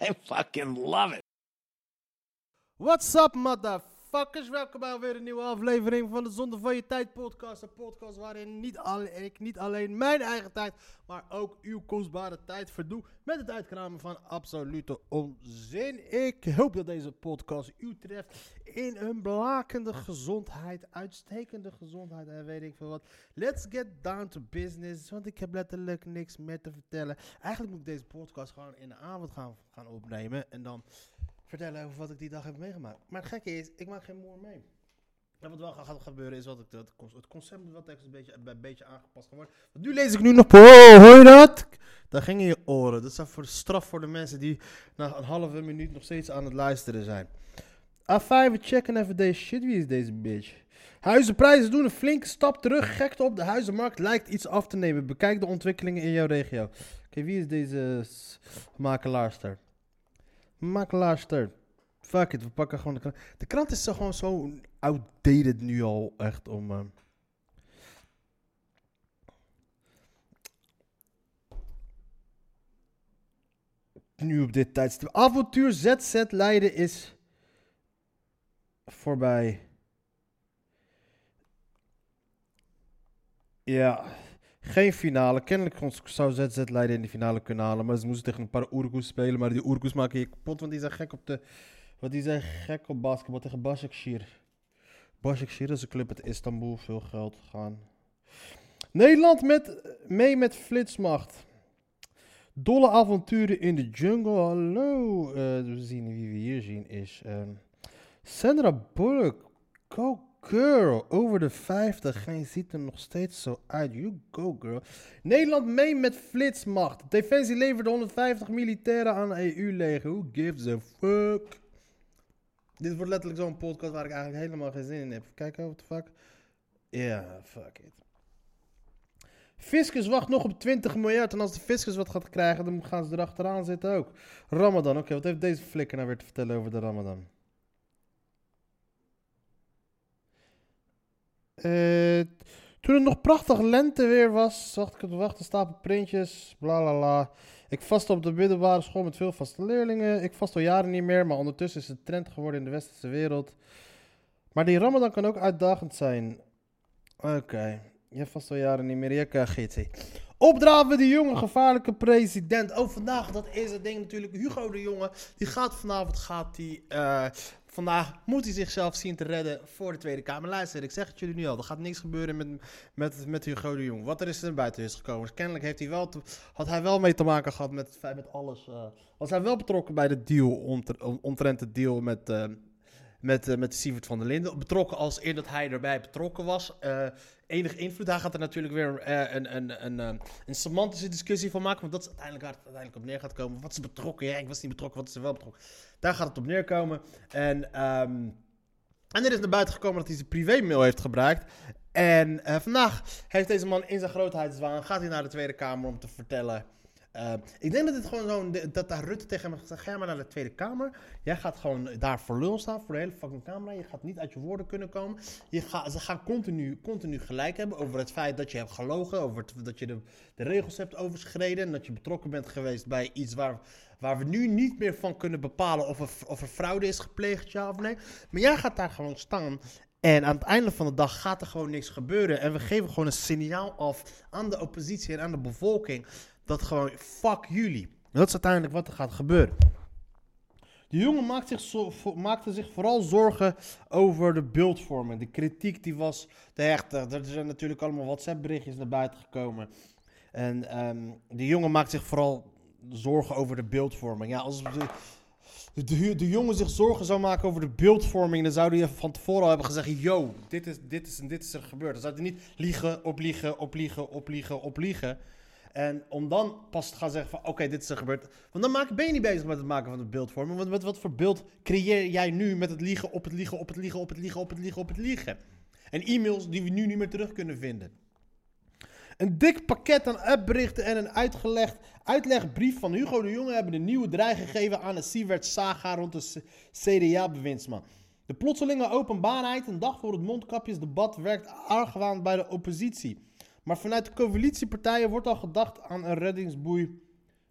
I fucking love it. What's up, motherfuckers? Welkom bij weer een nieuwe aflevering van de Zonde van Je Tijd podcast. Een podcast waarin niet alleen, ik niet alleen mijn eigen tijd, maar ook uw kostbare tijd verdoe met het uitkramen van absolute onzin. Ik hoop dat deze podcast u treft in een blakende gezondheid, uitstekende gezondheid en weet ik veel wat. Let's get down to business, want ik heb letterlijk niks meer te vertellen. Eigenlijk moet ik deze podcast gewoon in de avond gaan, gaan opnemen en dan vertellen over wat ik die dag heb meegemaakt. Maar het gekke is, ik maak geen moer mee. En wat wel gaat gebeuren is wat ik, het concept moet wel een beetje, een beetje aangepast gaan worden. Want nu lees ik nu nog, oh, hoor je dat? Dat ging in je oren. Dat is voor straf voor de mensen die na een halve minuut nog steeds aan het luisteren zijn. A5, we checken even deze shit. Wie is deze bitch? Huizenprijzen doen een flinke stap terug. Gekte op de huizenmarkt lijkt iets af te nemen. Bekijk de ontwikkelingen in jouw regio. Oké, wie is deze makelaarster? Makelaarster. Fuck it, we pakken gewoon de krant. De krant is zo gewoon zo outdated nu al, echt om... eh, Nu op dit tijdstip. Avontuur ZZ Leiden is voorbij. Ja, geen finale. Kennelijk zou ZZ Leiden in de finale kunnen halen. Maar ze moesten tegen een paar Oergoes spelen. Maar die Oergoes maken je kapot. Want die zijn gek op de... Want die zijn gek op basketbal tegen Başakşehir. Başakşehir is een club uit Istanbul. Veel geld gaan. Nederland met, mee met flitsmacht. Dolle avonturen in de jungle. Hallo. Eh, we zien wie we hier zien is... ehm, Sandra Bullock. Go girl. Over de 50. En je ziet er nog steeds zo uit. You go girl. Nederland mee met flitsmacht. Defensie leverde 150 militairen aan EU-leger. Who gives a fuck? Dit wordt letterlijk zo'n podcast waar ik eigenlijk helemaal geen zin in heb. Kijken, what the fuck? Ja, fuck it. Fiscus wacht nog op 20 miljard. En als de fiscus wat gaat krijgen, dan gaan ze erachteraan zitten ook. Ramadan, oké, wat heeft deze flikker nou weer te vertellen over de Ramadan? Eh, toen het nog prachtig lenteweer was, zag ik het wachten stapel printjes, bla bla bla. Ik vastte op de middelbare school met veel vaste leerlingen. Ik vast al jaren niet meer, maar ondertussen is het trend geworden in de westerse wereld. Maar die Ramadan kan ook uitdagend zijn. Oké, je vast al jaren niet meer. Ja, GT. Opdraven de jonge gevaarlijke president. Oh, vandaag, dat is het ding natuurlijk. Hugo de Jonge, die gaat vanavond, gaat die, eh, vandaag moet hij zichzelf zien te redden voor de Tweede Kamer. Luister, ik zeg het jullie nu al, er gaat niks gebeuren met, met, met Hugo de Jonge. Wat er is er buiten is gekomen. Dus kennelijk heeft hij wel had hij wel mee te maken gehad met, met alles. eh, was hij wel betrokken bij de deal, om- omtrent de deal met... eh, met, met Sievert van der Linden. Betrokken als eer dat hij erbij betrokken was. Enige invloed. Hij gaat er natuurlijk weer eh, een, een, een, eh, een semantische discussie van maken. Want dat is uiteindelijk waar het uiteindelijk op neer gaat komen. Wat is betrokken? Ja, ik was niet betrokken. Wat is er wel betrokken? Daar gaat het op neerkomen. En, ehm, en er is naar buiten gekomen dat hij zijn privémail heeft gebruikt. En eh, vandaag heeft deze man in zijn grootheidswaan... gaat hij naar de Tweede Kamer om te vertellen... eh, ik denk dat het gewoon zo'n... Dat daar Rutte tegen hem heeft gezegd... Ga maar naar de Tweede Kamer. Jij gaat gewoon daar voor lul staan. Voor de hele fucking camera. Je gaat niet uit je woorden kunnen komen. Je ze gaan continu, continu gelijk hebben over het feit dat je hebt gelogen. Over dat je de, de regels hebt overschreden. En dat je betrokken bent geweest bij iets waar, waar we nu niet meer van kunnen bepalen of er, of er fraude is gepleegd, ja of nee. Maar jij gaat daar gewoon staan. En aan het einde van de dag gaat er gewoon niks gebeuren. En we geven gewoon een signaal af aan de oppositie en aan de bevolking. Dat gewoon, fuck jullie. Dat is uiteindelijk wat er gaat gebeuren. De jongen maakt zich maakte zich vooral zorgen over de beeldvorming. De kritiek die was te hecht. Er er zijn natuurlijk allemaal WhatsApp-berichtjes naar buiten gekomen. En ehm de jongen maakt zich vooral zorgen over de beeldvorming. Ja, als de, de, de jongen zich zorgen zou maken over de beeldvorming, dan zou hij van tevoren al hebben gezegd: Yo, dit is, dit is en dit is er gebeurd. Dan zou hij niet liegen, opliegen, opliegen, opliegen, opliegen. En om dan pas te gaan zeggen van, oké, dit is er gebeurd. Want dan ben je niet bezig met het maken van het beeldvorming. Want wat, wat voor beeld creëer jij nu met het liegen, op het liegen, op het liegen, op het liegen, op het liegen, op het liegen? En e-mails die we nu niet meer terug kunnen vinden. Een dik pakket aan appberichten en een uitgelegd, uitlegbrief van Hugo de Jonge hebben een nieuwe draai gegeven aan de Siewert saga rond de CDA-bewindsman. De plotselinge openbaarheid een dag voor het mondkapjesdebat werkt argwaan bij de oppositie. Maar vanuit de coalitiepartijen wordt al gedacht aan een reddingsboei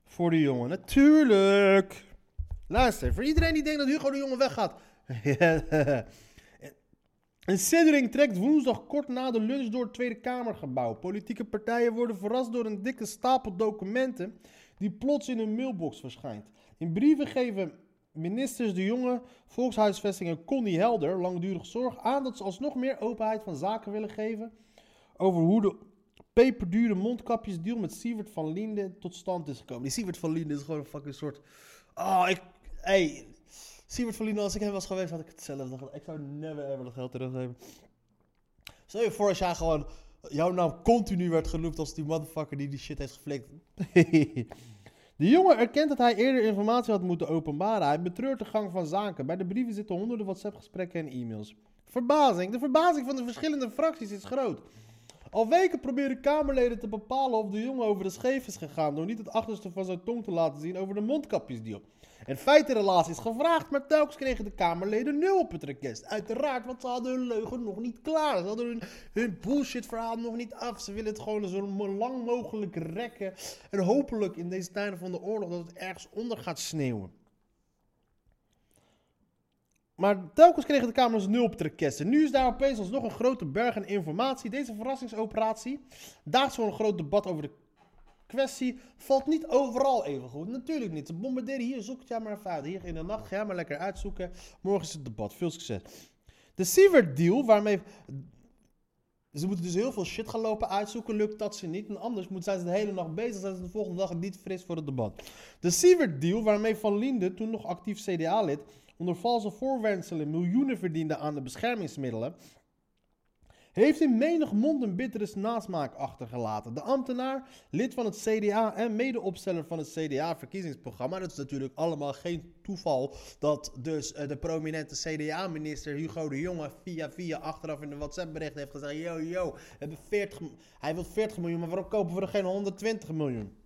voor de jongen. Natuurlijk. Luister, voor iedereen die denkt dat Hugo de Jonge weggaat. Een siddering trekt woensdag kort na de lunch door het Tweede Kamergebouw. Politieke partijen worden verrast door een dikke stapel documenten die plots in hun mailbox verschijnt. In brieven geven ministers De Jonge, Volkshuisvesting en Connie Helder langdurig zorg aan dat ze alsnog meer openheid van zaken willen geven over hoe de peperdure mondkapjesdeal met Sievert van Linde tot stand is gekomen. Die Sievert van Linde is gewoon een fucking soort... Oh, ik... Hey, Sievert van Linde, als ik hem was geweest, had ik hetzelfde gedaan. Ik zou never ever dat geld teruggeven. Stel je voor als jij gewoon... Jouw naam continu werd genoemd als die motherfucker die die shit heeft geflikt. De jongen erkent dat hij eerder informatie had moeten openbaren. Hij betreurt de gang van zaken. Bij de brieven zitten honderden WhatsApp-gesprekken en e-mails. Verbazing. De verbazing van de verschillende fracties is groot. Al weken proberen Kamerleden te bepalen of de jongen over de scheef is gegaan door niet het achterste van zijn tong te laten zien over de mondkapjesdeal. En feitenrelatie is gevraagd, maar telkens kregen de Kamerleden nul op het request. Uiteraard, want ze hadden hun leugen nog niet klaar. Ze hadden hun, hun bullshit verhaal nog niet af. Ze willen het gewoon zo lang mogelijk rekken. En hopelijk in deze tijden van de oorlog dat het ergens onder gaat sneeuwen. Maar telkens kregen de Kamers nul op de nu is daar opeens alsnog een grote berg aan informatie. Deze verrassingsoperatie daagt zo'n groot debat over de kwestie. Valt niet overal even goed. Natuurlijk niet. Ze bombarderen hier, zoek het ja maar uit. Hier in de nacht, ga maar lekker uitzoeken. Morgen is het debat. Veel succes. De Sievert deal, waarmee... Ze moeten dus heel veel shit gaan lopen uitzoeken. Lukt dat ze niet. En anders zijn ze de hele nacht bezig. Zijn ze de volgende dag niet fris voor het debat. De Sievert deal, waarmee Van Linde, toen nog actief CDA-lid onder valse voorwendselen miljoenen verdiende aan de beschermingsmiddelen, heeft in menig mond een bittere nasmaak achtergelaten. De ambtenaar, lid van het CDA en medeopsteller van het CDA-verkiezingsprogramma. Dat is natuurlijk allemaal geen toeval dat dus uh, de prominente CDA-minister Hugo de Jonge via via achteraf in een WhatsApp-bericht heeft gezegd: Yo, yo, hebben 40, hij wil 40 miljoen, maar waarom kopen we er geen 120 miljoen?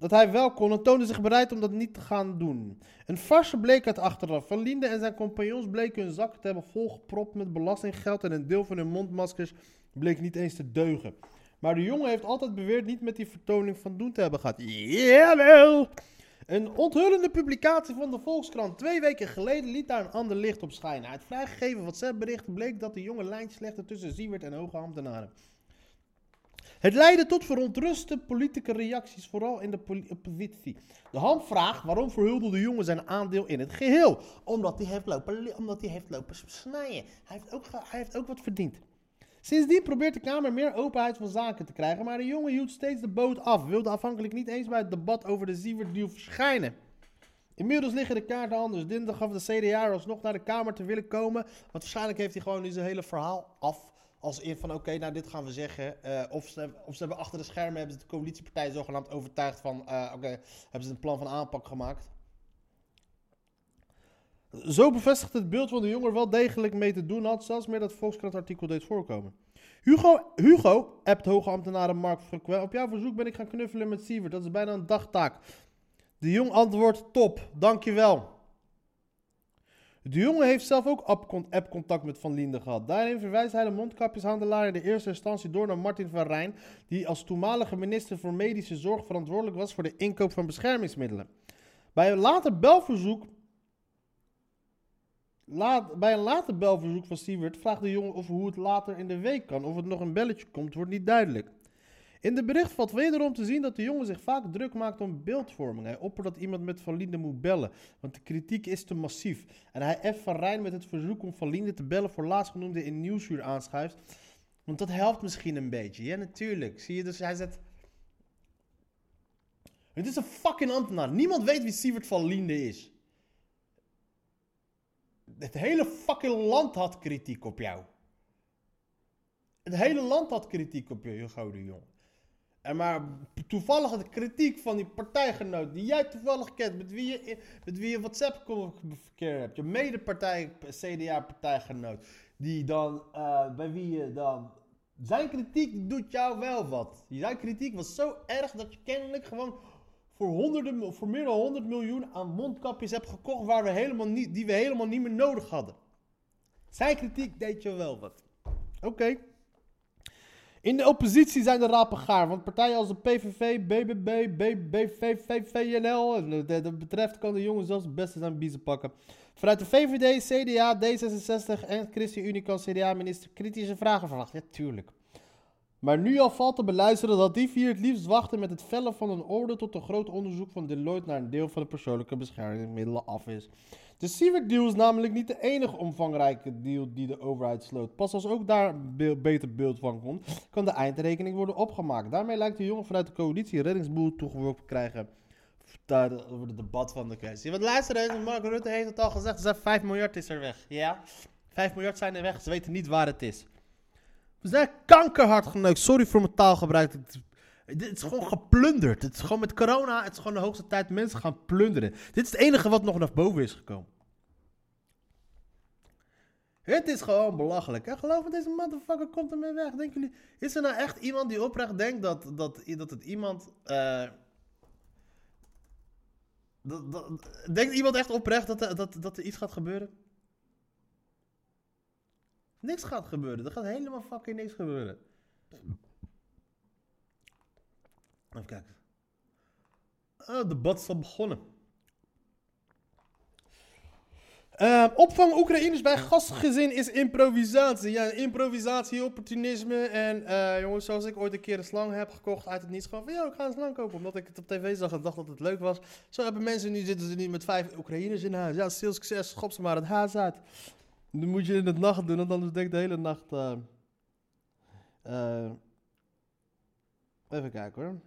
Dat hij wel kon en toonde zich bereid om dat niet te gaan doen. Een farse bleek het achteraf. Van Linde en zijn compagnons bleken hun zak te hebben volgepropt met belastinggeld en een deel van hun mondmaskers bleek niet eens te deugen. Maar de jongen heeft altijd beweerd niet met die vertoning van doen te hebben gehad. Jawel! Een onthullende publicatie van de Volkskrant twee weken geleden liet daar een ander licht op schijnen. Uit vrijgegeven WhatsApp-berichten bleek dat de jonge lijn slechte tussen Siewert en hoge ambtenaren. Het leidde tot verontruste politieke reacties, vooral in de oppositie. De hand vraagt waarom verhulde de jongen zijn aandeel in het geheel. Omdat hij heeft lopen, omdat hij heeft lopen snijden. Hij heeft, ook, hij heeft ook wat verdiend. Sindsdien probeert de Kamer meer openheid van zaken te krijgen, maar de jongen hield steeds de boot af. Wilde afhankelijk niet eens bij het debat over de Sievert-deal verschijnen. Inmiddels liggen de kaarten anders. Dinsdag gaf de CDA alsnog naar de Kamer te willen komen. Want waarschijnlijk heeft hij gewoon nu zijn hele verhaal af als in van oké, nou dit gaan we zeggen. Uh, of, ze, of ze hebben achter de schermen hebben ze de coalitiepartij zogenaamd overtuigd van uh, oké, hebben ze een plan van aanpak gemaakt. Zo bevestigt het beeld van de jongen wel degelijk mee te doen had, zelfs meer dat Volkskrant artikel deed voorkomen. Hugo, Hugo appt hoge ambtenaren Mark Frequent. Op jouw verzoek ben ik gaan knuffelen met Sievert. Dat is bijna een dagtaak. De jong antwoordt top, dankjewel. De jongen heeft zelf ook app-contact met Van Linde gehad. Daarin verwijst hij de mondkapjeshandelaar in de eerste instantie door naar Martin van Rijn, die als toenmalige minister voor medische zorg verantwoordelijk was voor de inkoop van beschermingsmiddelen. Bij een later belverzoek bij een later belverzoek van Siewert vraagt de jongen of hoe het later in de week kan. Of het nog een belletje komt, wordt niet duidelijk. In de bericht valt wederom te zien dat de jongen zich vaak druk maakt om beeldvorming. Hij oppert dat iemand met Van Linde moet bellen, want de kritiek is te massief. En hij F Van Rijn met het verzoek om Van Linde te bellen voor laatstgenoemde in Nieuwsuur aanschuift. Want dat helpt misschien een beetje. Ja, natuurlijk. Zie je, dus hij zet... Het is een fucking ambtenaar. Niemand weet wie Sievert van Linde is. Het hele fucking land had kritiek op jou. Het hele land had kritiek op je, je gouden jongen. En maar toevallig de kritiek van die partijgenoot die jij toevallig kent, met wie je, met wie je WhatsApp-verkeer hebt, je medepartij, CDA-partijgenoot, die dan, eh, bij wie je dan, zijn kritiek doet jou wel wat. Zijn kritiek was zo erg dat je kennelijk gewoon voor, honderden, voor meer dan 100 miljoen aan mondkapjes hebt gekocht waar we helemaal niet, die we helemaal niet meer nodig hadden. Zijn kritiek deed je wel wat. Oké. In de oppositie zijn de rapen gaar, want partijen als de PVV, BBB, BBV, VVNL, en dat betreft kan de jongen zelfs het beste zijn biezen pakken. Vanuit de VVD, CDA, D66 en ChristenUnie kan CDA-minister kritische vragen verwachten. Ja, tuurlijk. Maar nu al valt te beluisteren dat die vier het liefst wachten met het vellen van een orde tot een groot onderzoek van Deloitte naar een deel van de persoonlijke beschermingsmiddelen af is. De Civic deal is namelijk niet de enige omvangrijke deal die de overheid sloot. Pas als ook daar een beter beeld van komt, kan de eindrekening worden opgemaakt. Daarmee lijkt de jongen vanuit de coalitie reddingsboel toegeworpen krijgen over het debat van de kwestie. Want luister eens, Mark Rutte heeft het al gezegd, ze 5 miljard is er weg. Ja, 5 miljard zijn er weg, ze weten niet waar het is. We zijn kankerhard geneukt. Sorry voor mijn taalgebruik. Het is gewoon geplunderd. Het is gewoon met corona. Het is gewoon de hoogste tijd mensen gaan plunderen. Dit is het enige wat nog naar boven is gekomen. Het is gewoon belachelijk. En geloof me, deze motherfucker komt ermee weg. Denken jullie, is er nou echt iemand die oprecht denkt dat, dat, dat het iemand. Uh, dat, dat, denkt iemand echt oprecht dat, dat, dat er iets gaat gebeuren? Niks gaat gebeuren. Er gaat helemaal fucking niks gebeuren. Even kijken. Oh, het debat is al begonnen. Uh, opvang Oekraïners bij gastgezin is improvisatie. Ja, improvisatie, opportunisme. En uh, jongens, zoals ik ooit een keer een slang heb gekocht uit het niets. Gewoon van, ja, ik ga een slang kopen. Omdat ik het op tv zag en dacht dat het leuk was. Zo hebben mensen, nu zitten ze niet met vijf Oekraïners in huis. Ja, sales succes, schop ze maar het haas uit. Dan moet je in het nacht doen, want anders denk ik de hele nacht... Uh, even kijken hoor.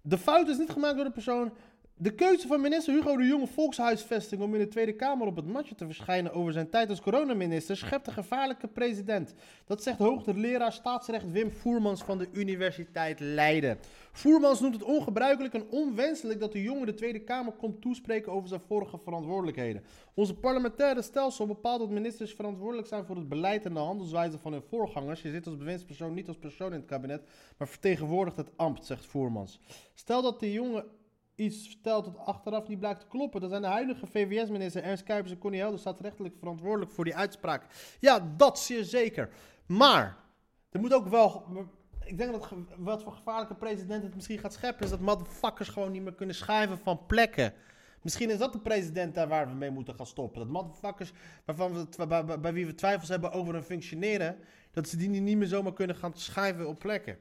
De fout is niet gemaakt door de persoon de keuze van minister Hugo de Jonge volkshuisvesting om in de Tweede Kamer op het matje te verschijnen over zijn tijd als coronaminister schept een gevaarlijke president. Dat zegt hoogleraar staatsrecht Wim Voermans van de Universiteit Leiden. Voermans noemt het ongebruikelijk en onwenselijk dat de jonge de Tweede Kamer komt toespreken over zijn vorige verantwoordelijkheden. Onze parlementaire stelsel bepaalt dat ministers verantwoordelijk zijn voor het beleid en de handelswijze van hun voorgangers. Je zit als bewindspersoon niet als persoon in het kabinet, maar vertegenwoordigt het ambt, zegt Voermans. Stel dat de jonge iets vertelt dat achteraf niet blijkt te kloppen. Dan zijn de huidige VWS-minister Ernst Kuipers en Connie Helder staatsrechtelijk verantwoordelijk voor die uitspraak. Ja, dat zeer zeker. Maar, er moet ook wel... Ik denk dat wat voor gevaarlijke president het misschien gaat scheppen... is dat motherfuckers gewoon niet meer kunnen schrijven van plekken. Misschien is dat de president daar waar we mee moeten gaan stoppen. Dat motherfuckers waarvan we, bij, bij wie we twijfels hebben over hun functioneren... dat ze die niet meer zomaar kunnen gaan schrijven op plekken.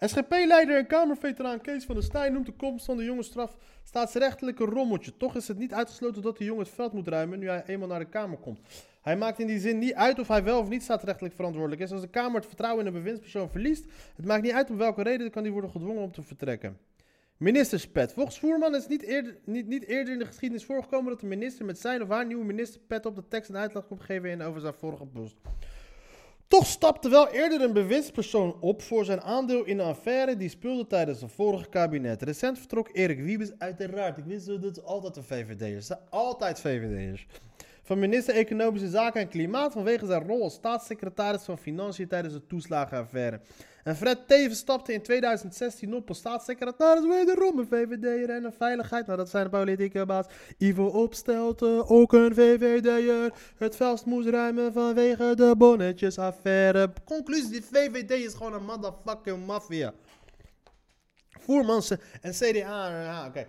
SGP-leider en Kamerveteraan Kees van der Staaij noemt de komst van de jonge straf staatsrechtelijk een rommeltje. Toch is het niet uitgesloten dat de jongen het veld moet ruimen nu hij eenmaal naar de Kamer komt. Hij maakt in die zin niet uit of hij wel of niet staatsrechtelijk verantwoordelijk is. Als de Kamer het vertrouwen in een bewindspersoon verliest, het maakt niet uit om welke reden kan die worden gedwongen om te vertrekken. Ministerspet. Volgens Voerman is niet eerder, niet, niet eerder in de geschiedenis voorgekomen dat de minister met zijn of haar nieuwe ministerpet op de tekst en uitleg komt geven in over zijn vorige post. Toch stapte wel eerder een bewindspersoon op voor zijn aandeel in een affaire die speelde tijdens het vorige kabinet. Recent vertrok Erik Wiebes uiteraard. Ik wist dat het altijd een VVD'ers zijn. Altijd VVD'ers. Van minister Economische Zaken en Klimaat vanwege zijn rol als staatssecretaris van Financiën tijdens de toeslagenaffaire. En Fred Teven stapte in 2016 op als staatssecretaris wederom een VVD'er en een veiligheid. Nou, dat zijn de politieke baas. Ivo Opstelten, ook een VVD'er. Het vast moest ruimen vanwege de bonnetjesaffaire. Conclusie, die VVD is gewoon een motherfucking maffia. Voermansen en CDA, ja, oké.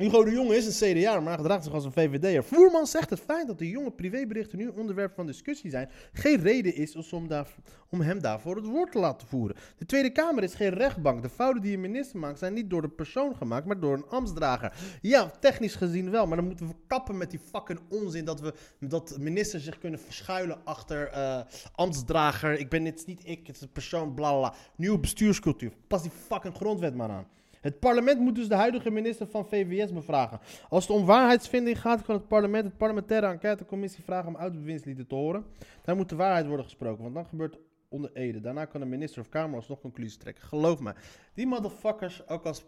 Hugo de Jonge is een CDA, maar gedraagt zich als een VVD'er. Voerman zegt het feit dat de jonge privéberichten nu onderwerp van discussie zijn, geen reden is om, daar, om hem daarvoor het woord te laten voeren. De Tweede Kamer is geen rechtbank. De fouten die een minister maakt zijn niet door de persoon gemaakt, maar door een ambtsdrager. Ja, technisch gezien wel, maar dan moeten we kappen met die fucking onzin dat, we, dat ministers zich kunnen verschuilen achter uh, ambtsdrager. Ik ben dit niet ik, het is een persoon, bla bla. Nieuwe bestuurscultuur. Pas die fucking grondwet maar aan. Het parlement moet dus de huidige minister van VWS bevragen. Als het om waarheidsvinding gaat, kan het parlement het parlementaire enquêtecommissie vragen om uitbewindslieden te horen. Dan moet de waarheid worden gesproken, want dan gebeurt onder Ede. Daarna kan de minister of Kamer alsnog conclusies trekken. Geloof me, die motherfuckers, ook als...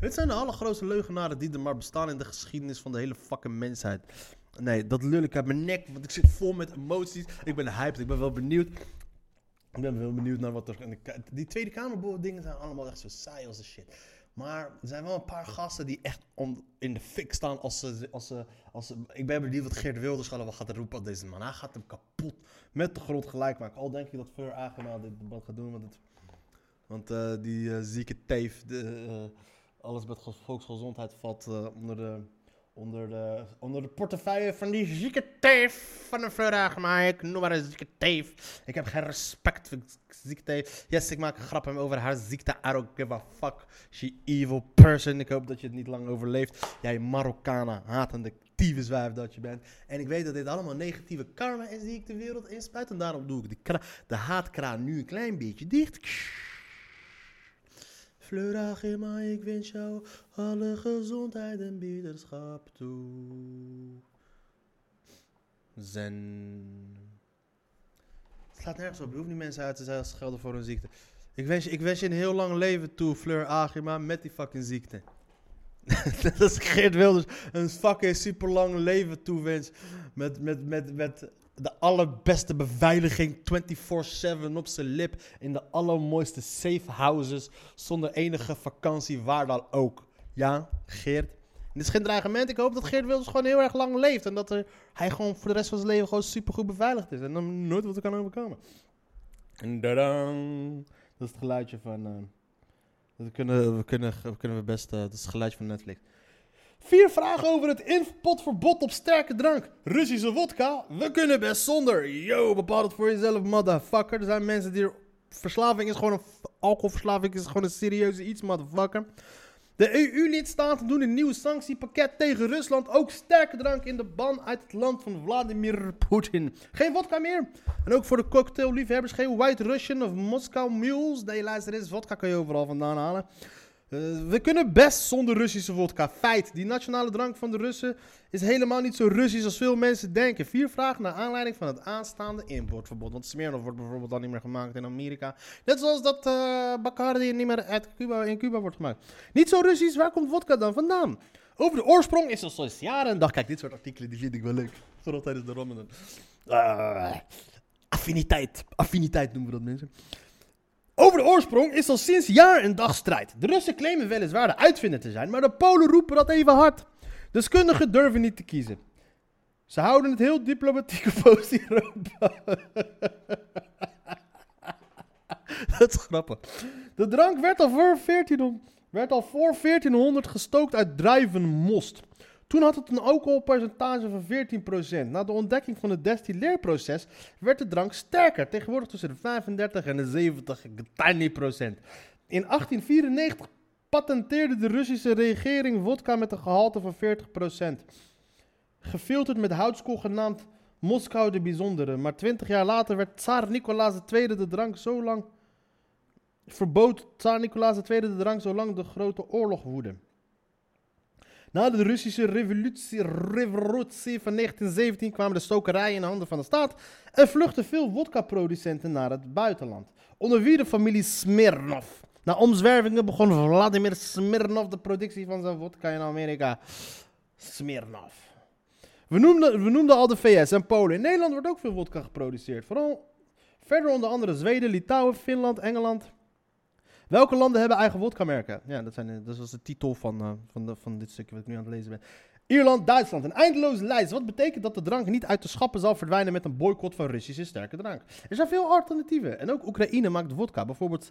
Het zijn de allergrootste leugenaren die er maar bestaan in de geschiedenis van de hele fucking mensheid. Nee, dat lul ik uit mijn nek, want ik zit vol met emoties. Ik ben hyped, ik ben wel benieuwd. Ik ben wel benieuwd naar wat er... in Die Tweede Kamer dingen zijn allemaal echt zo saai als de shit. Maar er zijn wel een paar gasten die echt om, in de fik staan als ze, als ze, als ze... Ik ben benieuwd wat Geert Wilders gaat roepen aan deze man. Hij gaat hem kapot met de grond gelijk maken. Al denk ik dat Fleur Agema dit debat gaat doen, want, het, want eh, die eh, zieke teef, de, eh, alles met ge- volksgezondheid valt onder de... Onder de, onder de portefeuille van die zieke teef van een Fleur Agema. Ik noem maar een zieke teef. Ik heb geen respect voor ziekte. Yes, ik maak grappen over haar ziekte. I don't give a fuck. She evil person. Ik hoop dat je het niet lang overleeft. Jij Marokkanen, hatende tyfuswijf dat je bent. En ik weet dat dit allemaal negatieve karma is die ik de wereld inspuit. En daarom doe ik de, de haatkraan nu een klein beetje dicht. Fleur Agema, ik wens jou alle gezondheid en biederschap toe. Zen. Het slaat nergens op. Je hoeft niet mensen uit te schelden voor hun ziekte. Ik wens, je, ik wens je een heel lang leven toe, Fleur Agema, met die fucking ziekte. Dat is Geert Wilders een fucking super lang leven toewens. Met, met, met, met de allerbeste beveiliging 24-7 op zijn lip. In de allermooiste safe houses. Zonder enige vakantie, waar dan ook. Ja, Geert. Dit is geen dreigement. Ik hoop dat Geert Wilders gewoon heel erg lang leeft. En dat er, hij gewoon voor de rest van zijn leven gewoon super goed beveiligd is. En dan nooit wat er kan overkomen. En dadang. Dat is het geluidje van... eh, dat kunnen we, kunnen, kunnen we best... eh, dat is het geluidje van Netflix. Vier vragen over het importverbod op sterke drank. Russische wodka? We kunnen best zonder. Yo, bepaal het voor jezelf, motherfucker. Er zijn mensen die... er- Verslaving is gewoon een... Alcoholverslaving is gewoon een serieuze iets, motherfucker. De EU-lidstaten doen een nieuw sanctiepakket tegen Rusland. Ook sterke drank in de ban uit het land van Vladimir Poetin. Geen vodka meer. En ook voor de cocktailliefhebbers geen White Russian of Moscow Mules. Nee, luister eens, vodka kan je overal vandaan halen. Eh, we kunnen best zonder Russische vodka. Feit, die nationale drank van de Russen is helemaal niet zo Russisch als veel mensen denken. Vier vragen naar aanleiding van het aanstaande importverbod. Want Smirnoff wordt bijvoorbeeld dan niet meer gemaakt in Amerika. Net zoals dat eh Bacardi niet meer uit Cuba, in Cuba wordt gemaakt. Niet zo Russisch, waar komt vodka dan vandaan? Over de oorsprong is er sinds jaren en dag. Kijk, dit soort artikelen die vind ik wel leuk. Vooral tijdens de Ramadan. Ah, affiniteit. Affiniteit noemen we dat mensen. Over de oorsprong is al sinds jaar en dag strijd. De Russen claimen weliswaar de uitvinder te zijn, maar de Polen roepen dat even hard. Deskundigen durven niet te kiezen. Ze houden het heel diplomatiek op dat is grappig. De drank werd al, voor 1400, werd al voor 1400 gestookt uit druivenmost. Toen had het een alcoholpercentage van 14%. Na de ontdekking van het destilleerproces werd de drank sterker. Tegenwoordig tussen de 35 en de 70 tiny procent. In 1894 patenteerde de Russische regering vodka met een gehalte van 40%. Gefilterd met houtskool genaamd Moskou de Bijzondere. Maar 20 jaar later werd Tsar Nicolaas II de drank zo lang... Verbood Tsar Nicolaas II de drank zolang de Grote Oorlog woedde. Na de Russische revolutie, revolutie van 1917 kwamen de stokerijen in de handen van de staat en vluchtten veel vodka-producenten naar het buitenland. Onder wie de familie Smirnov. Na omzwervingen begon Vladimir Smirnov de productie van zijn vodka in Amerika. Smirnov. We noemden, we noemden al de VS en Polen. In Nederland wordt ook veel vodka geproduceerd. Vooral verder onder andere Zweden, Litouwen, Finland, Engeland. Welke landen hebben eigen vodka-merken? Ja, dat, zijn, dat was de titel van, eh, van, de, van dit stukje wat ik nu aan het lezen ben. Ierland, Duitsland. Een eindeloze lijst. Wat betekent dat de drank niet uit de schappen zal verdwijnen met een boycott van Russische sterke drank? Er zijn veel alternatieven. En ook Oekraïne maakt vodka. Bijvoorbeeld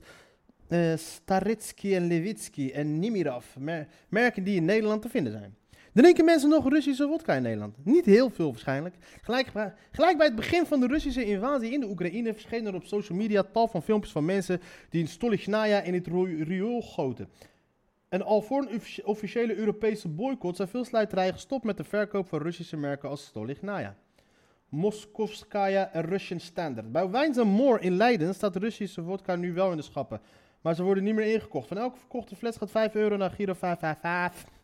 eh Staritsky en Levitsky en Nimirov. mer- merken die in Nederland te vinden zijn. Drinken mensen nog Russische vodka in Nederland? Niet heel veel waarschijnlijk. Gelijk, bij het begin van de Russische invasie in de Oekraïne verschenen er op social media tal van filmpjes van mensen die een stolichnaya in het riool goten. En al voor een offici- officiële Europese boycott zijn veel slijterijen gestopt met de verkoop van Russische merken als Stolichnaya. Moskovskaya en Russian Standard. Bij Wines More in Leiden staat Russische vodka nu wel in de schappen. Maar ze worden niet meer ingekocht. Van elke verkochte fles gaat 5 euro naar Giro 555.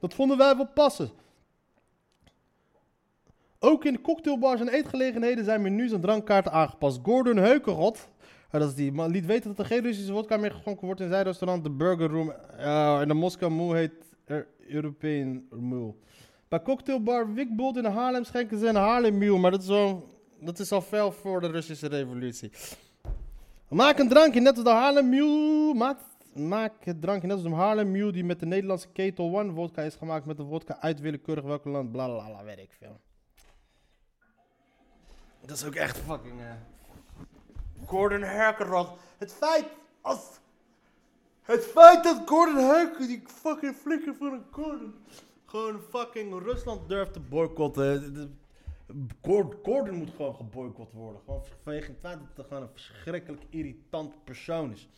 Dat vonden wij wel passen. Ook in cocktailbars en eetgelegenheden zijn menus en drankkaarten aangepast. Gordon Heukenrot, eh, dat is die man, liet weten dat er geen Russische vodka meer geschonken wordt in zijn restaurant, de Burger Room. Eh, en de Moskou Moe heet er European Mule. Bij cocktailbar Wikbold in Haarlem schenken ze een Haarlem Mule, maar dat is, dat is al fel voor de Russische revolutie. Maak een drankje net als de Haarlem Mule. Maak, maak het drankje net als de Haarlem Mule die met de Nederlandse Ketel One vodka is gemaakt met de vodka uit willekeurig welk land, bla bla bla, weet ik veel. Dat is ook echt fucking. eh, Gordon Herkenrod. Het feit. Als, het feit dat Gordon Herken, die fucking flikker van een Gordon. gewoon fucking Rusland durft te boycotten. Gordon moet gewoon geboycott worden. Gewoon vanwege het feit dat het gewoon een verschrikkelijk irritant persoon is.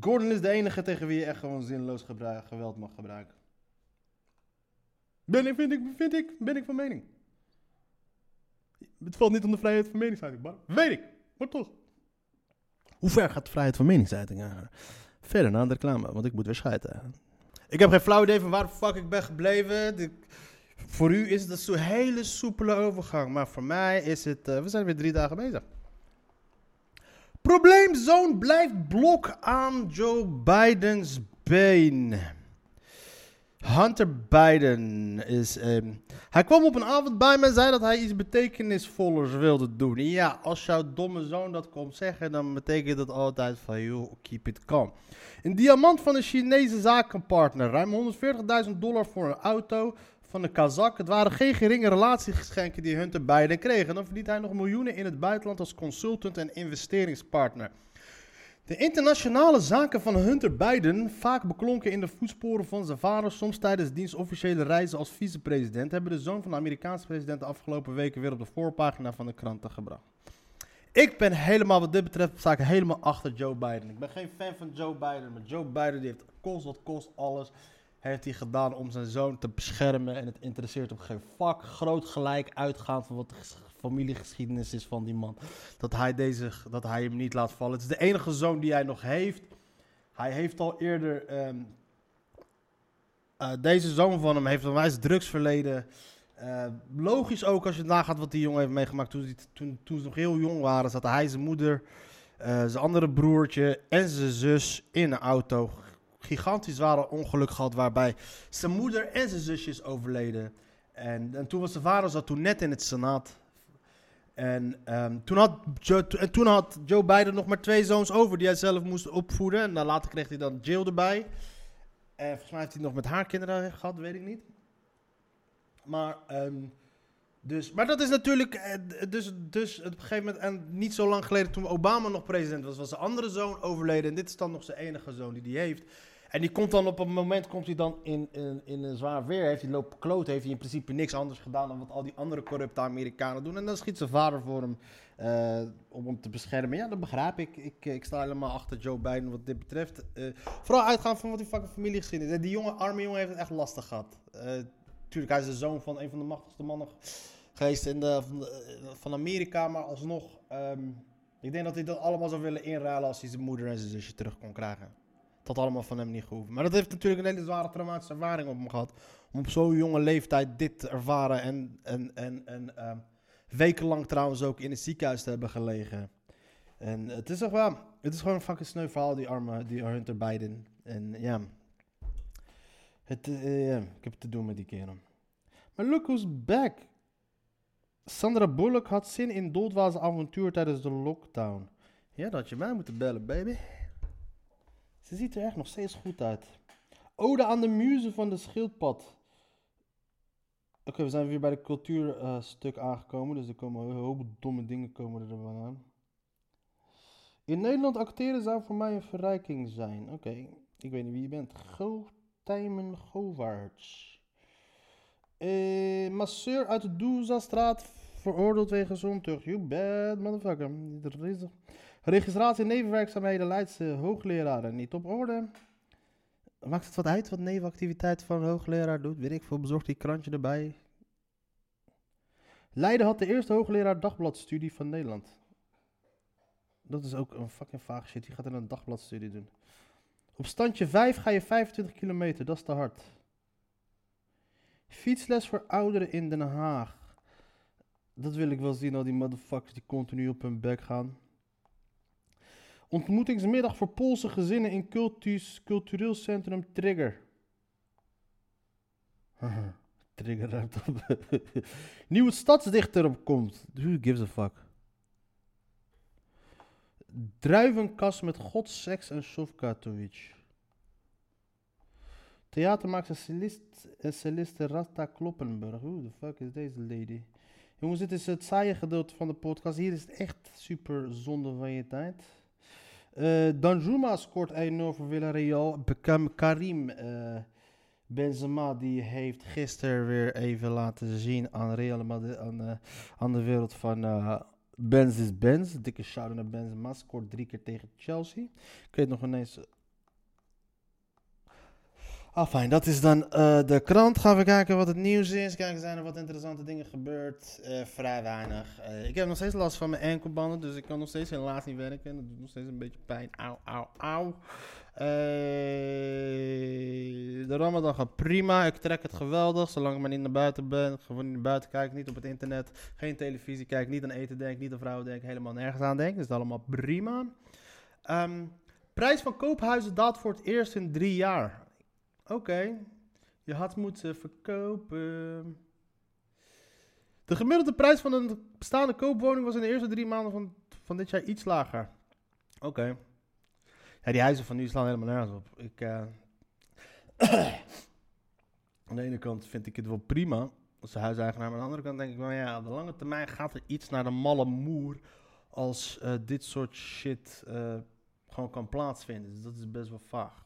Gordon is de enige tegen wie je echt gewoon zinloos geweld mag gebruiken. Ben ik, vind ik, vind ik, ben ik van mening. Het valt niet om de vrijheid van meningsuiting, maar weet ik, maar toch. Hoe ver gaat de vrijheid van meningsuiting eigenlijk? Verder naar de reclame, want ik moet weer scheiden. Ik heb geen flauw idee van waar fuck ik ben gebleven. Voor u is het een hele soepele overgang, maar voor mij is het... eh, we zijn weer drie dagen bezig. Probleemzoon blijft blok aan Joe Bidens been. Hunter Biden is. ehm, hij kwam op een avond bij me en zei dat hij iets betekenisvollers wilde doen. En ja, als jouw domme zoon dat komt zeggen, dan betekent dat altijd van joh, keep it calm. Een diamant van een Chinese zakenpartner. Ruim 140.000 dollar voor een auto van een Kazak. Het waren geen geringe relatiegeschenken die Hunter Biden kreeg. En dan verdient hij nog miljoenen in het buitenland als consultant en investeringspartner. De internationale zaken van Hunter Biden, vaak beklonken in de voetsporen van zijn vader, soms tijdens diens officiële reizen als vicepresident, hebben de zoon van de Amerikaanse president de afgelopen weken weer op de voorpagina van de kranten gebracht. Ik ben helemaal, wat dit betreft, ik helemaal achter Joe Biden. Ik ben geen fan van Joe Biden, maar Joe Biden die heeft kost wat kost alles, heeft hij gedaan om zijn zoon te beschermen en het interesseert hem geen fuck. Groot gelijk uitgaand van wat de ges- familiegeschiedenis is van die man dat hij, deze, dat hij hem niet laat vallen. Het is de enige zoon die hij nog heeft. Hij heeft al eerder. ehm, eh, deze zoon van hem heeft een wijs drugsverleden. Eh, logisch ook als je nagaat wat die jongen heeft meegemaakt. Toen, toen, toen ze nog heel jong waren, zaten hij, zijn moeder, eh, zijn andere broertje en zijn zus in een auto. Gigantisch zware ongeluk gehad waarbij zijn moeder en zijn zusje is overleden. En, en toen was zijn vader zat toen net in het senaat. En, ehm, toen had Joe, en toen had Joe Biden nog maar twee zoons over die hij zelf moest opvoeden. En dan later kreeg hij dan Jill erbij. En volgens mij heeft hij nog met haar kinderen gehad, weet ik niet. Maar, ehm, dus, maar dat is natuurlijk. eh, Dus, dus op een gegeven moment, en niet zo lang geleden toen Obama nog president was, was zijn andere zoon overleden. En dit is dan nog zijn enige zoon die hij heeft. En die komt dan op een moment komt hij dan in, in, in een zwaar weer. Heeft hij lopen kloten. Heeft hij in principe niks anders gedaan dan wat al die andere corrupte Amerikanen doen. En dan schiet zijn vader voor hem eh, om hem te beschermen. Ja, dat begrijp ik. ik. Ik sta helemaal achter Joe Biden wat dit betreft. Eh, vooral uitgaan van wat die fucking familiegeschiedenis is. Die jonge, arme jongen heeft het echt lastig gehad. Eh tuurlijk, hij is de zoon van een van de machtigste mannen geweest in de, van, van Amerika. Maar alsnog, ehm, ik denk dat hij dat allemaal zou willen inruilen als hij zijn moeder en zijn zusje terug kon krijgen. Dat allemaal van hem niet gehoeven. Maar dat heeft natuurlijk een hele zware traumatische ervaring op hem gehad. Om op zo'n jonge leeftijd dit te ervaren. En, en, en, en ehm, wekenlang trouwens ook in het ziekenhuis te hebben gelegen. En het is toch wel... Het is gewoon een fucking sneu verhaal, die arme die Hunter Biden. En ja... Het, ja, ik heb het te doen met die kerel. Maar look who's back. Sandra Bullock had zin in doodwaze avontuur tijdens de lockdown. Ja, dat had je mij moeten bellen, baby. Ze ziet er echt nog steeds goed uit. Ode aan de muze van de schildpad. Oké, we zijn weer bij de cultuurstuk aangekomen. Dus er komen een hoop domme dingen komen er aan. In Nederland acteren zou voor mij een verrijking zijn. Oké, ik weet niet wie je bent. Gotijmen Govaerts. Eh, masseur uit de Doeza-straat veroordeeld wegens ontucht. You bad motherfucker. Registratie en nevenwerkzaamheden Leidse hoogleraren niet op orde. Maakt het wat uit wat nevenactiviteit van een hoogleraar doet? Weet ik veel, bezorgt die krantje erbij. Leiden had de eerste hoogleraar dagbladstudie van Nederland. Dat is ook een fucking vaag shit. Die gaat in een dagbladstudie doen. Op standje 5 ga je 25 kilometer. Dat is te hard. Fietsles voor ouderen in Den Haag. Dat wil ik wel zien, al die motherfuckers die continu op hun bek gaan. Ontmoetingsmiddag voor Poolse gezinnen in cultus, cultureel centrum Trigger. Trigger ruimt op. Nieuwe stadsdichter opkomt. Who gives a fuck? Druivenkast met God, seks en Sovkatovic. Theatermaakster Celist, en Rasta Kloppenburg. Who the fuck is deze lady? Jongens, dit is het saaie gedeelte van de podcast. Hier is het echt super zonde van je tijd. Eh Danjuma scoort 1-0 voor Villarreal. Bekam Karim eh, Benzema die heeft gisteren weer even laten zien aan, Real aan, eh, aan de wereld van Benz is Benz. Dikke shout naar Benzema. Scoort drie keer tegen Chelsea. Ik weet nog ineens... Ah, fijn. Dat is dan eh, de krant. Gaan we kijken wat het nieuws is. Kijken, zijn er wat interessante dingen gebeurd? Eh, vrij weinig. Eh, ik heb nog steeds last van mijn enkelbanden, dus ik kan nog steeds helaas niet werken. Dat doet nog steeds een beetje pijn. Auw, auw, auw. De Ramadan gaat prima. Ik trek het geweldig. Zolang ik maar niet naar buiten ben. Gewoon niet naar buiten kijk. Niet op het internet. Geen televisie kijk. Niet aan eten denk. Niet aan vrouwen denk. Helemaal nergens aan denk. Dus dat is allemaal prima. Ehm, prijs van koophuizen daalt voor het eerst in drie jaar. Oké. Je had moeten verkopen. De gemiddelde prijs van een bestaande koopwoning was in de eerste drie maanden van, van dit jaar iets lager. Oké. Ja, die huizen van nu slaan helemaal nergens op. Ik, eh, aan de ene kant vind ik het wel prima als de huiseigenaar. Maar aan de andere kant denk ik wel, ja, op de lange termijn gaat er iets naar de malle moer als eh, dit soort shit eh, gewoon kan plaatsvinden. Dus dat is best wel vaag.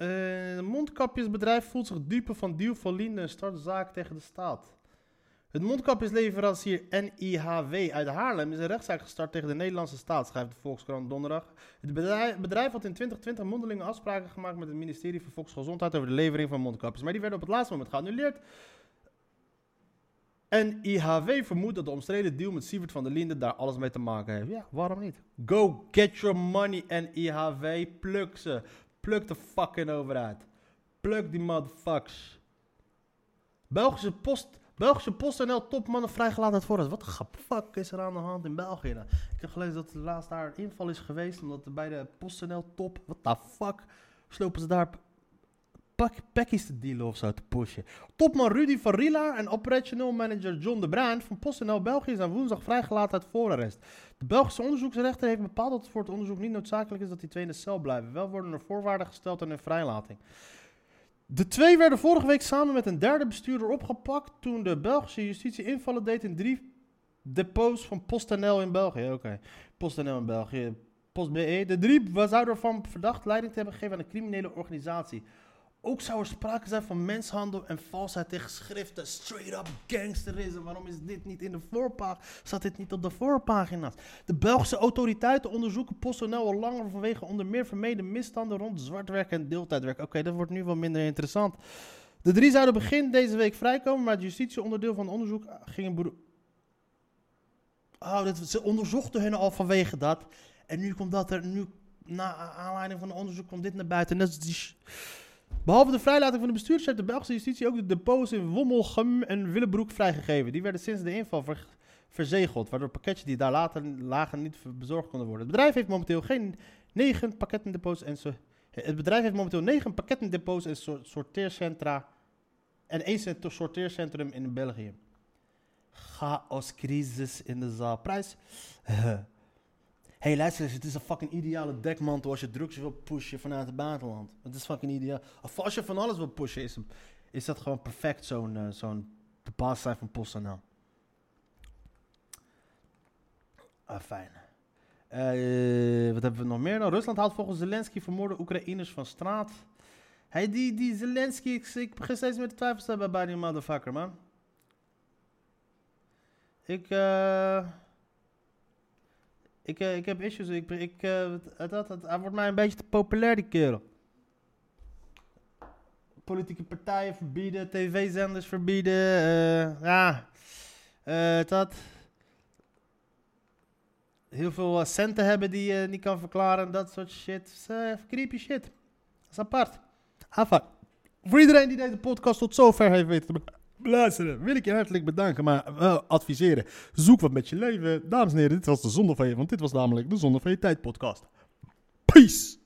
Een mondkapjesbedrijf voelt zich dupe van duw van Linde en start zaak tegen de staat. Het mondkapjesleverancier NIHW uit Haarlem is een rechtszaak gestart tegen de Nederlandse staat, schrijft de Volkskrant donderdag. Het bedrijf, bedrijf had in 2020 mondelinge afspraken gemaakt met het ministerie van Volksgezondheid over de levering van mondkapjes, maar die werden op het laatste moment geannuleerd. NIHW vermoedt dat de omstreden deal met Sievert van der Linden daar alles mee te maken heeft. Ja, waarom niet? Go get your money, NIHW. Pluk ze. Pluk de fucking overheid. Pluk die motherfuckers. Belgische post... Belgische PostNL topmannen vrijgelaten uit voorraad. Wat de fuck is er aan de hand in België? Ik heb gelezen dat er laatst daar een inval is geweest. Omdat bij de PostNL top... Wat de fuck? Slopen ze daar pakjes te dealen of zo te pushen. Topman Rudy van Rila en operational manager John de Bruin van PostNL België zijn woensdag vrijgelaten uit voorarrest. De Belgische onderzoeksrechter heeft bepaald dat het voor het onderzoek niet noodzakelijk is dat die twee in de cel blijven. Wel worden er voorwaarden gesteld aan hun vrijlating. De twee werden vorige week samen met een derde bestuurder opgepakt toen de Belgische justitie invallen deed in drie depots van PostNL in België. Oké, PostNL in België. PostBE. De drie zouden ervan verdacht leiding te hebben gegeven aan een criminele organisatie. Ook zou er sprake zijn van menshandel en valsheid tegen schriften. Straight up gangsterisme. Waarom is dit niet in de voorpagina? Staat dit niet op de voorpagina's? De Belgische autoriteiten onderzoeken PostNL al langer vanwege onder meer vermeden misstanden rond zwartwerk en deeltijdwerk. Oké, dat wordt nu wel minder interessant. De drie zouden begin deze week vrijkomen, maar het justitieonderdeel van het onderzoek ging een beroep. Oh, ze onderzochten hun al vanwege dat. En nu komt dat er, nu, na aanleiding van het onderzoek, komt dit naar buiten. Net als die. Behalve de vrijlating van de bestuurders heeft de Belgische justitie ook de depots in Wommelgem en Willebroek vrijgegeven. Die werden sinds de inval ver- verzegeld, waardoor pakketjes die daar later lagen niet bezorgd konden worden. Het bedrijf heeft momenteel geen negen pakkettendepots en het bedrijf heeft momenteel negen pakkettendepots en so- sorteercentra en één cent- sorteercentrum in België. Chaos, crisis in de zaal. Hey, luister eens, het is een fucking ideale dekmantel als je drugs wil pushen vanuit het buitenland. Het is fucking ideaal. Of als je van alles wil pushen, is, is dat gewoon perfect, zo'n eh, zo'n zijn van PostNL. Ah, fijn. Eh, wat hebben we nog meer? Nou, Rusland haalt volgens Zelensky vermoorde Oekraïners van straat. Hey, die, die Zelensky, ik, ik begin steeds meer te hebben bij die motherfucker, man. Ik, eh... Ik, eh, ik heb issues. Ik, ik, eh, het, het, hij wordt mij een beetje te populair, die kerel. Politieke partijen verbieden, tv-zenders verbieden. eh, ja. Eh, dat. Heel veel centen hebben die je niet kan verklaren. Dat soort shit. Eh, creepy shit. Dat is apart. Enfin. Voor iedereen die deze podcast tot zover heeft weten te beluisteren, wil ik je hartelijk bedanken. Maar wel adviseren. Zoek wat met je leven. Dames en heren, dit was de zonde van je. Want dit was namelijk de zonde van je tijd podcast. Peace.